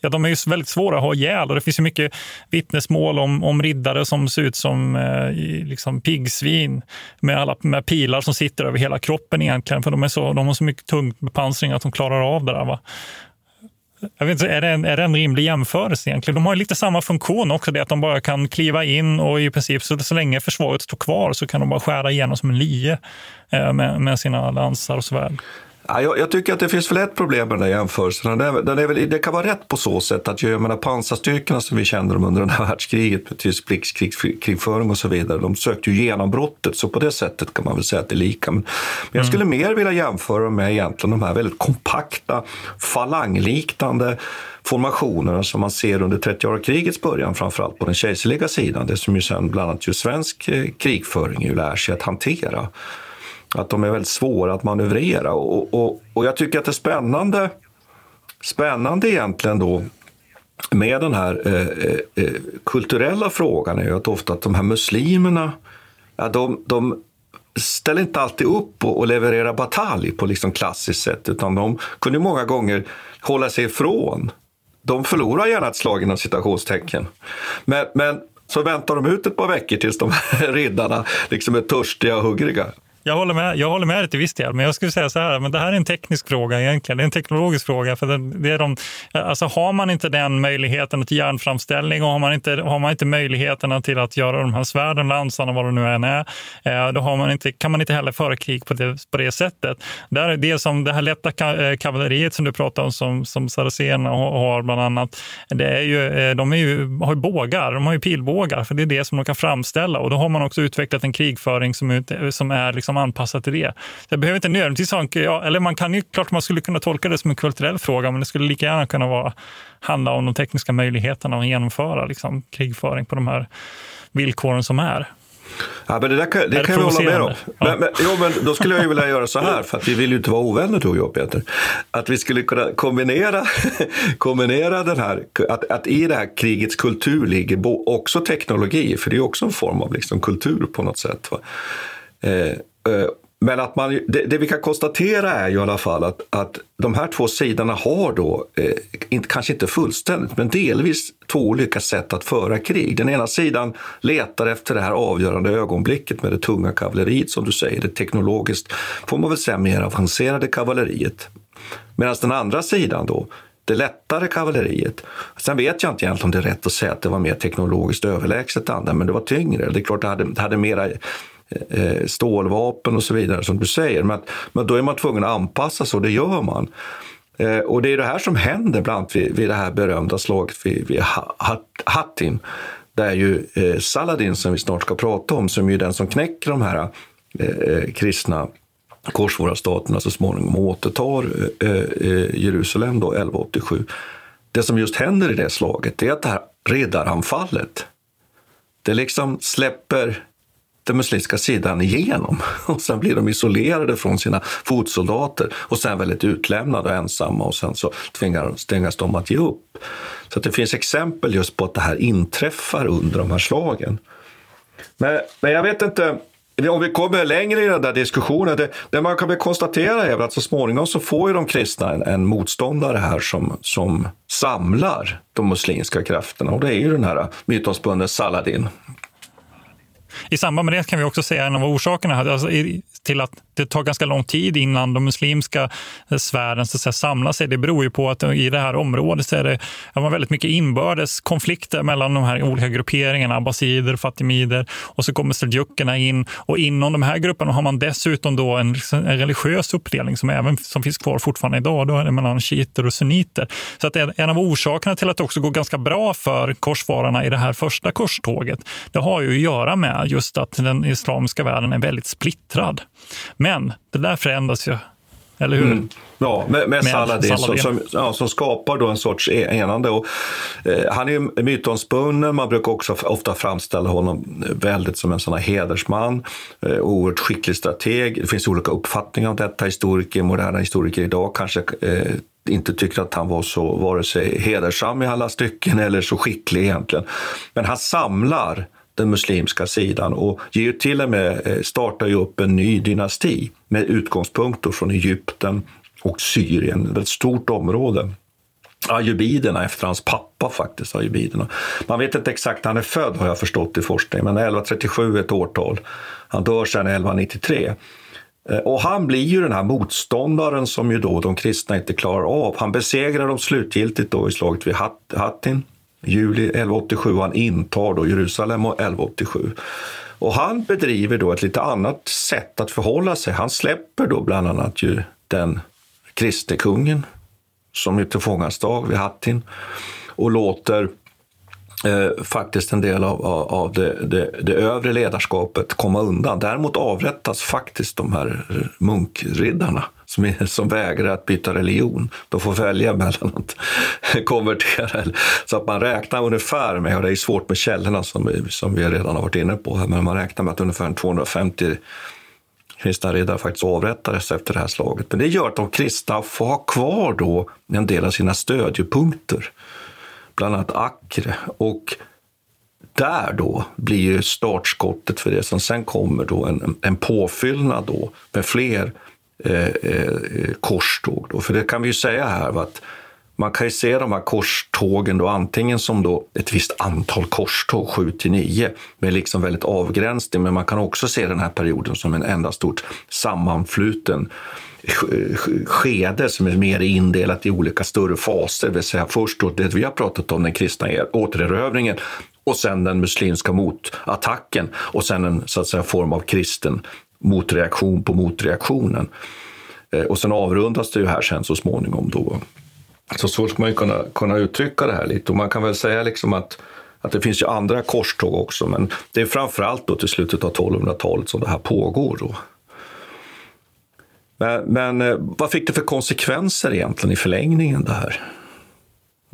ja, de är ju väldigt svåra att ha ihjäl och det finns ju mycket vittnesmål om, om riddare som ser ut som eh, liksom piggsvin med alla med pilar som sitter över hela kroppen egentligen. För de, är så, de har så mycket tung bepansring att de klarar av det där. Va? Jag vet inte, är, det en, är det en rimlig jämförelse egentligen? De har ju lite samma funktion också, det att de bara kan kliva in och i princip så, så länge försvaret står kvar så kan de bara skära igenom som en lie eh, med, med sina lansar och svärd. Ja, jag, jag, tycker att det finns väl ett problem med den här jämförelsen. Det, den är väl, det kan vara rätt på så sätt att jag menar, pansarstyrkorna som vi kände dem under här världskriget med tysk krigskrigföring och så vidare, de sökte ju genombrottet. Så på det sättet kan man väl säga att det är lika. Men, men jag skulle mm. mer vilja jämföra med egentligen de här väldigt kompakta, falangliknande formationerna som man ser under 30-åriga krigets början, framförallt på den kejserliga sidan. Det som ju sen bland annat ju svensk eh, krigföring ju lär sig att hantera. Att de är väldigt svåra att manövrera. Och, och, och jag tycker att det är spännande, spännande egentligen då med den här eh, eh, eh, kulturella frågan är ju att ofta att de här muslimerna, ja, de, de ställer inte alltid upp och, och levererar batalj på liksom klassiskt sätt, utan de kunde många gånger hålla sig ifrån. De förlorar gärna ett slag inom citationstecken. Men, men så väntar de ut ett par veckor tills de här riddarna liksom är törstiga och hungriga. Jag håller med, jag håller med dig till viss del, men jag skulle säga så här, men det här är en teknisk fråga egentligen. Det är en teknologisk fråga. För det, det är de, alltså har man inte den möjligheten till järnframställning och har man inte, har man inte möjligheterna till att göra de här svärden, lansarna, vad det nu än är, eh, då har man inte, kan man inte heller föra krig på det, på det sättet. Där är det, som, det här lätta eh, kavalleriet som du pratar om, som, som Saracen har bland annat, det är ju, eh, de är ju, har ju bågar, de har ju pilbågar, för det är det som de kan framställa. Och då har man också utvecklat en krigföring som, som är liksom liksom anpassat till det. det behöver inte nödvändigtvis ha ja, eller man kan ju, klart man skulle kunna tolka det som en kulturell fråga, men det skulle lika gärna kunna vara, handla om de tekniska möjligheterna att genomföra liksom, krigföring på de här villkoren som är. Ja, men det där kan, det kan vi hålla med om. Ja. Men, men, jo, men då skulle jag ju vilja göra så här, för att vi vill ju inte vara ovänner tror jag Peter. Att vi skulle kunna kombinera, kombinera den här, att, att i det här krigets kultur ligger också teknologi, för det är också en form av liksom kultur på något sätt. Eh, Eh, men att man, det, det, vi kan konstatera är ju i alla fall att, att de här två sidorna har då, eh, inte, kanske inte fullständigt, men delvis två olika sätt att föra krig. Den ena sidan letar efter det här avgörande ögonblicket med det tunga kavalleriet, som du säger, det teknologiskt, får man väl säga, mer avancerade kavalleriet. Medan den andra sidan då, det lättare kavalleriet. Sen vet jag inte egentligen om det är rätt att säga att det var mer teknologiskt överlägset andra, men det var tyngre. Det är klart det hade, det hade mera Eh, stålvapen och så vidare som du säger. Men, men då är man tvungen att anpassa sig och det gör man. Eh, och det är det här som händer bland annat vid, vid det här berömda slaget vid, vid Hattin. Där ju eh, Saladin, som vi snart ska prata om, som är den som knäcker de här eh, eh kristna korsvårarstaterna så småningom och återtar eh, Jerusalem då 1187. Det som just händer i det slaget är att det här riddaranfallet, det liksom släpper den muslimska sidan igenom. Och sen blir de isolerade från sina fotsoldater och sen väldigt utlämnade och ensamma och sen så tvingas, tvingas de att ge upp. Så det finns exempel just på att det här inträffar under de här slagen. Men, men jag vet inte, om vi kommer längre i den där diskussionen, det, det man kan väl konstatera är att så småningom så får ju de kristna en, en, motståndare här som, som samlar de muslimska krafterna och det är ju den här mytomspunne Saladin i samband med det kan vi också säga en av orsakerna alltså, till att det tar ganska lång tid innan de muslimska sfären så att säga, samlar sig. Det beror ju på att i det här området så är det man väldigt mycket inbördes konflikter mellan de här olika grupperingarna, abbasider, fatimider och så kommer seljukerna in och inom de här grupperna har man dessutom då en, liksom, en religiös uppdelning som även som finns kvar fortfarande idag. Då är det mellan shiiter och sunniter. Så att en av orsakerna till att det också går ganska bra för korsfararna i det här första korståget, det har ju att göra med just att den islamiska världen är väldigt splittrad. Men det där förändras ju, eller hur? Mm. Ja, med, med, Saladin, Saladin. Som, som, ja, som, skapar då en sorts e- enande. Och, eh, han är mytomspunnen, man brukar också ofta framställa honom väldigt som en sån här hedersman, eh, oerhört skicklig strateg. Det finns olika uppfattningar om detta. Historiker, moderna historiker idag kanske eh, inte tycker att han var så vare sig hedersam i alla stycken eller så skicklig egentligen. Men han samlar den muslimska sidan och ger till och med, eh, startar ju upp en ny dynasti med utgångspunkter från Egypten och Syrien, ett stort område. Ajubiderna efter hans pappa faktiskt, ajubiderna. Man vet inte exakt när han är född har jag förstått i forskning, men 1137 är ett årtal. Han dör sedan 1193. Eh, och han blir ju den här motståndaren som ju då de kristna inte klarar av. Han besegrar dem slutgiltigt då i slaget vid Hattin juli 1187 och han intar då Jerusalem 1187. Och han bedriver då ett lite annat sätt att förhålla sig. Han släpper då bland annat ju den kristne kungen som är tillfånganstag vid Hattin och låter eh, faktiskt en del av, av det, det, det, övre ledarskapet komma undan. Däremot avrättas faktiskt de här eh, munkriddarna som, är, som vägrar att byta religion. De får välja mellan att konvertera. Så att man räknar ungefär med, och det är svårt med källorna som vi, som vi redan har varit inne på, här, men man räknar med att ungefär 250 kristna riddare faktiskt avrättades efter det här slaget. Men det gör att de kristna får ha kvar då en del av sina stödjepunkter, bland annat Acre. Och där då blir ju startskottet för det som sen kommer då en, en påfyllnad då med fler Eh, eh, eh, korståg. Då. För det kan vi ju säga här att man kan ju se de här korstågen då antingen som då ett visst antal korståg, 7 till 9, med liksom väldigt avgränsning, men man kan också se den här perioden som en enda stort sammanfluten skede som är mer indelat i olika större faser, det vill säga först då det vi har pratat om, den kristna återerövringen och sen den muslimska motattacken och sen en så att säga, form av kristen motreaktion på motreaktionen. Eh, och sen avrundas det ju här sen så småningom då så så ska man ju kunna, kunna uttrycka det här lite. Och man kan väl säga liksom att, att det finns ju andra korståg också, men det är framförallt då till slutet av 1200-talet som det här pågår. Då. Men, men eh, vad fick det för konsekvenser egentligen i förlängningen det här?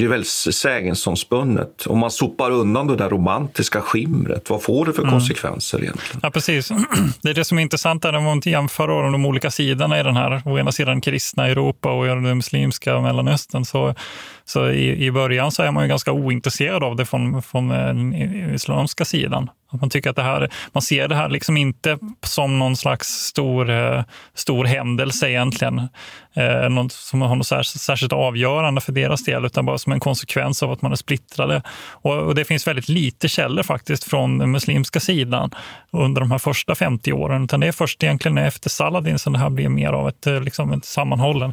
Det är väldigt sägensomspunnet. Om man sopar undan det där romantiska skimret, vad får det för mm. konsekvenser egentligen? Ja, precis. Det är det som är intressant när man jämför de olika sidorna i den här, å ena sidan kristna Europa och det muslimska Mellanöstern, så så i, i början så är man ju ganska ointresserad av det från, från den islamska sidan. Att man tycker att det här, man ser det här liksom inte som någon slags stor, eh, stor händelse egentligen. Eh, något som har något särskilt, särskilt avgörande för deras del, utan bara som en konsekvens av att man är splittrade. Och, och det finns väldigt lite källor faktiskt från den muslimska sidan under de här första 50 åren. Utan det är först egentligen efter Saladin som det här blir mer av ett, eh, liksom ett sammanhållen.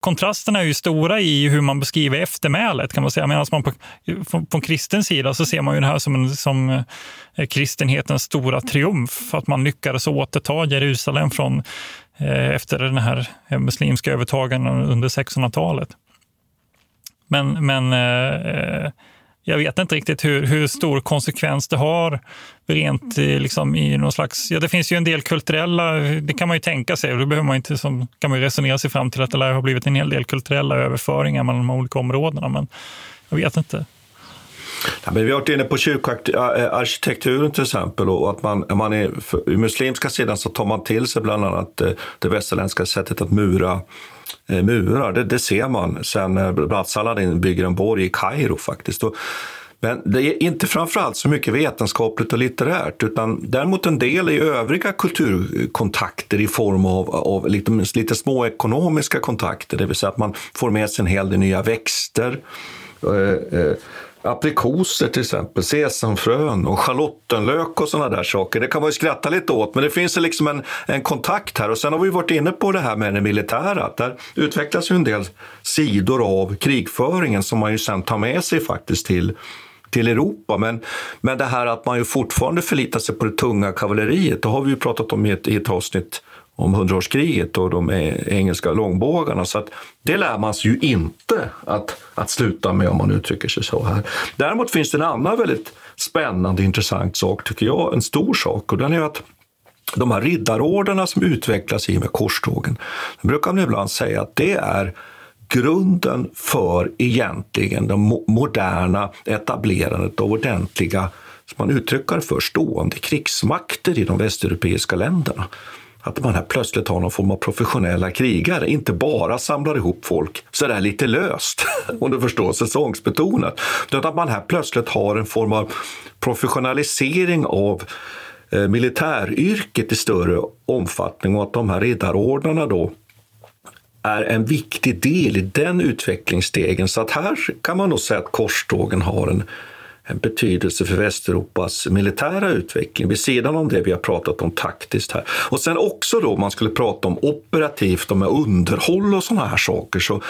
Kontrasterna är ju stora i hur man beskriver eftermälet kan man säga. Medan man på, på, på kristen sida så ser man ju det här som, en, som eh, kristenhetens stora triumf. Att man lyckades återta Jerusalem från, eh, efter den här eh, muslimska övertagandet under 1600-talet. Men, men eh, eh jag vet inte riktigt hur, hur stor konsekvens det har rent eh, liksom, i någon slags... Ja, det finns ju en del kulturella, det kan man ju tänka sig, och då behöver man inte, som, kan man ju resonera sig fram till att det lär ha blivit en hel del kulturella överföringar mellan de olika områdena, men jag vet inte. Ja, men vi har varit inne på kyrkoarkitekturen till exempel och att man, man är, i muslimska sidan så tar man till sig bland annat det, det västerländska sättet att mura eh, murar. Det, det ser man sen eh, bland annat Saladin bygger en borg i Kairo faktiskt. Och, men det är inte framförallt så mycket vetenskapligt och litterärt utan däremot en del i övriga kulturkontakter i form av, av lite, lite små ekonomiska kontakter. Det vill säga att man får med sig en hel del nya växter. Eh, eh, aprikoser till exempel, sesamfrön och schalottenlök och sådana där saker. Det kan man ju skratta lite åt, men det finns liksom en, en kontakt här. Och sen har vi varit inne på det här med det militära. Där utvecklas ju en del sidor av krigföringen som man ju sen tar med sig faktiskt till till Europa. Men, men det här att man ju fortfarande förlitar sig på det tunga kavalleriet, det har vi ju pratat om i ett, i ett avsnitt om hundraårskriget och de engelska långbågarna. Så att det lär man sig ju inte att, att sluta med om man uttrycker sig så här. Däremot finns det en annan väldigt spännande intressant sak, tycker jag, en stor sak och den är att de här riddarorderna som utvecklas i och med korstågen, det brukar man ibland säga att det är grunden för egentligen det moderna etablerandet av ordentliga, som man uttrycker för, stående krigsmakter i de västeuropeiska länderna. Att man här plötsligt har någon form av professionella krigare, inte bara samlar ihop folk sådär lite löst, om du förstår, säsongsbetonat. Utan att man här plötsligt har en form av professionalisering av eh, militäryrket i större omfattning och att de här riddarordnarna då är en viktig del i den utvecklingsstegen. Så att här kan man nog säga att korstågen har en, en betydelse för Västeuropas militära utveckling vid sidan om det vi har pratat om taktiskt här. Och sen också då, om man skulle prata om operativt och med underhåll och sådana här saker, så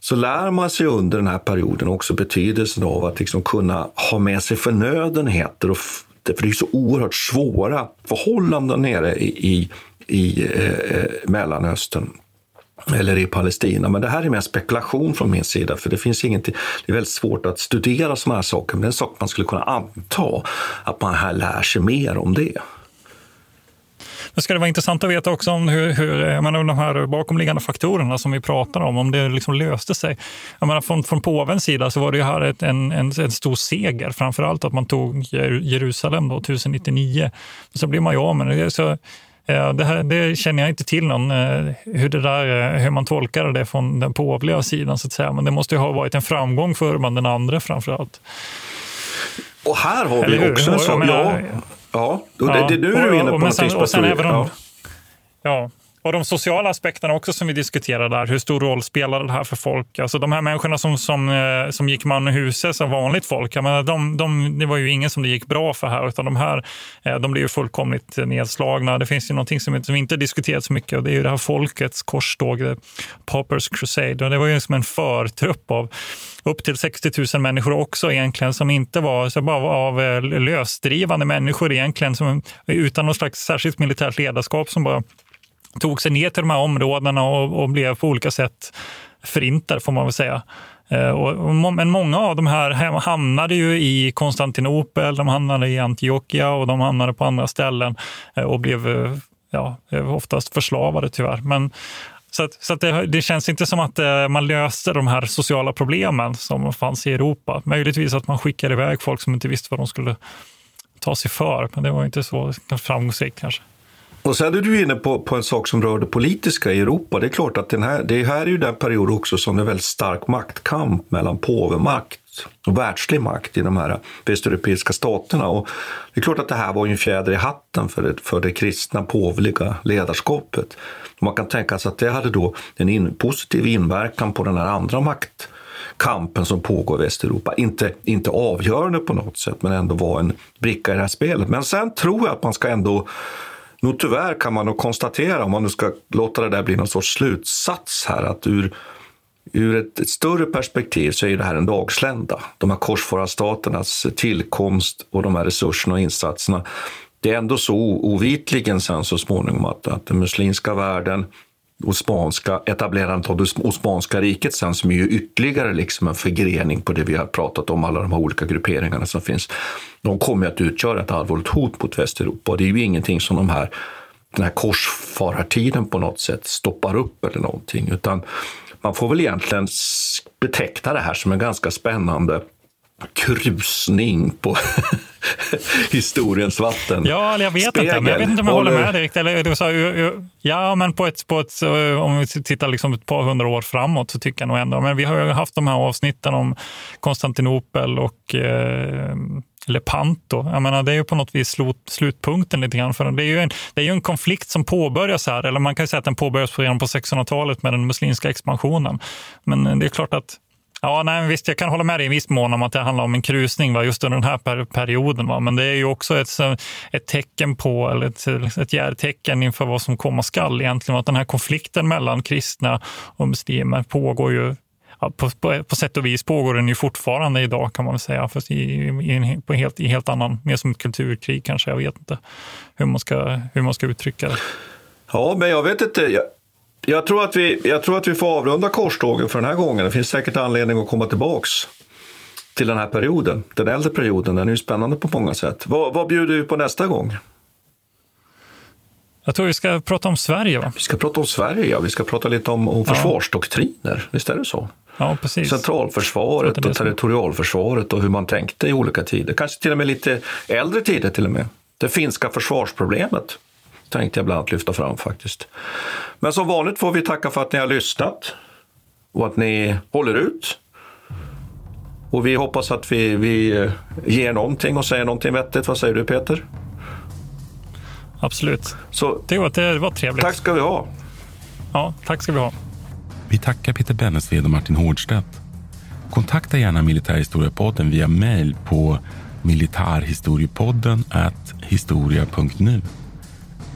så lär man sig under den här perioden också betydelsen av att liksom kunna ha med sig förnödenheter. Och för det är så oerhört svåra förhållanden nere i, i, i eh, eh Mellanöstern eller i Palestina. Men det här är mer spekulation från min sida, för det finns ingenting. Det är väldigt svårt att studera sådana här saker, men det är en sak man skulle kunna anta att man här lär sig mer om det. Det skulle vara intressant att veta också om hur, hur jag menar, de här bakomliggande faktorerna som vi pratar om, om det liksom löste sig. Jag menar, från, från påvens sida så var det ju här ett, en, en, en stor seger, framför allt att man tog Jerusalem då, 1099. Så blir man ju av med det. Så, det, här, det känner jag inte till någon, eh, hur, det där, eh, hur man tolkar det från den påvliga sidan. så att säga. Men det måste ju ha varit en framgång för Urban den andra framför allt. Och här har vi också en sån... Ja, ja, det, det, det, nu är du inne på någonting som är ja. ja. Och de sociala aspekterna också som vi diskuterar där. Hur stor roll spelar det här för folk? Alltså de här människorna som, som, eh, som gick man i huset som vanligt folk, jag menar, de, de, det var ju ingen som det gick bra för här, utan de här eh, de blev ju fullkomligt nedslagna. Det finns ju någonting som, som inte diskuterats så mycket och det är ju det här folkets korståg, eh, The Poppers Crusade. Och det var ju som en förtrupp av upp till 60 000 människor också egentligen som inte var, så bara var av lösdrivande människor egentligen som, utan något slags särskilt militärt ledarskap som bara tog sig ner till de här områdena och, och blev på olika sätt förintade, får man väl säga. Eh, och, men många av de här hamnade ju i Konstantinopel, de hamnade i Antiochia och de hamnade på andra ställen eh, och blev eh, ja, oftast förslavade tyvärr. Men, så, att, så att det, det, känns inte som att man löste de här sociala problemen som fanns i Europa. Möjligtvis att man skickade iväg folk som inte visste vad de skulle ta sig för, men det var inte så framgångsrikt kanske. Och sen är du inne på, på en sak som rör det politiska i Europa. Det är klart att den här, det här är ju den period också som det är väldigt stark maktkamp mellan påvemakt och världslig makt i de här västeuropeiska staterna. Och det är klart att det här var en fjäder i hatten för det, för det kristna påvliga ledarskapet. Man kan tänka sig att det hade då en in, positiv inverkan på den här andra maktkampen som pågår i Västeuropa. Inte, inte avgörande på något sätt, men ändå var en bricka i det här spelet. Men sen tror jag att man ska ändå Nog tyvärr kan man nog konstatera, om man nu ska låta det där bli någon sorts slutsats här, att ur, ur ett, ett större perspektiv så är det här en dagslända. De här korsfararstaternas tillkomst och de här resurserna och insatserna. Det är ändå så ovitligen sen så småningom att, att den muslimska världen osmanska, etablerandet av det Osmanska riket sen som är ju ytterligare liksom en förgrening på det vi har pratat om, alla de här olika grupperingarna som finns. De kommer att utgöra ett allvarligt hot mot Västeuropa och det är ju ingenting som de här, den här korsfarartiden på något sätt stoppar upp eller någonting, utan man får väl egentligen beteckna det här som en ganska spännande krusning på historiens vatten. Ja, jag vet Spegel. inte. Men jag vet inte om jag håller med direkt. Eller, så, ja, men på ett, på ett, om vi tittar liksom ett par hundra år framåt så tycker jag nog ändå. Men vi har ju haft de här avsnitten om Konstantinopel och eh, Lepanto. Jag menar, det är ju på något vis slut, slutpunkten lite grann. För det, är ju en, det är ju en konflikt som påbörjas här. Eller man kan säga att den påbörjas redan på 1600-talet med den muslimska expansionen. Men det är klart att Ja, nej, visst, jag kan hålla med dig i viss mån om att det handlar om en krusning va, just under den här per perioden. Va. Men det är ju också ett, ett tecken på, eller ett, liksom ett järtecken inför vad som komma skall egentligen. Att den här konflikten mellan kristna och muslimer pågår ju Ja, på, på, på, sätt och vis pågår den ju fortfarande idag kan man väl säga. Fast i, i, en, på helt, i helt annan, mer som ett kulturkrig kanske. Jag vet inte hur man ska, hur man ska uttrycka det. Ja, men jag vet inte. Jag, jag tror, att vi, jag tror att vi får avrunda korstågen för den här gången. Det finns säkert anledning att komma tillbaks till den här perioden. Den äldre perioden, den är ju spännande på många sätt. Vad, vad bjuder vi på nästa gång? Jag tror vi ska prata om Sverige. Va? Vi ska prata om Sverige, ja. Vi ska prata lite om, om försvarsdoktriner. Visst är det så? Ja, precis. Centralförsvaret och territorialförsvaret och hur man tänkte i olika tider. Kanske till och med lite äldre tider till och med. Det finska försvarsproblemet tänkte jag bland annat lyfta fram faktiskt. Men som vanligt får vi tacka för att ni har lyssnat och att ni håller ut. Och vi hoppas att vi, vi eh, ger någonting och säger någonting vettigt. Vad säger du Peter? Absolut. Så, det, var, det var trevligt. Tack ska vi ha. Ja, tack ska vi ha. Vi tackar Peter Bennesved och Martin Hårdstedt. Kontakta gärna Militärhistoriepodden via mejl på militarhistoriepodden historia.nu.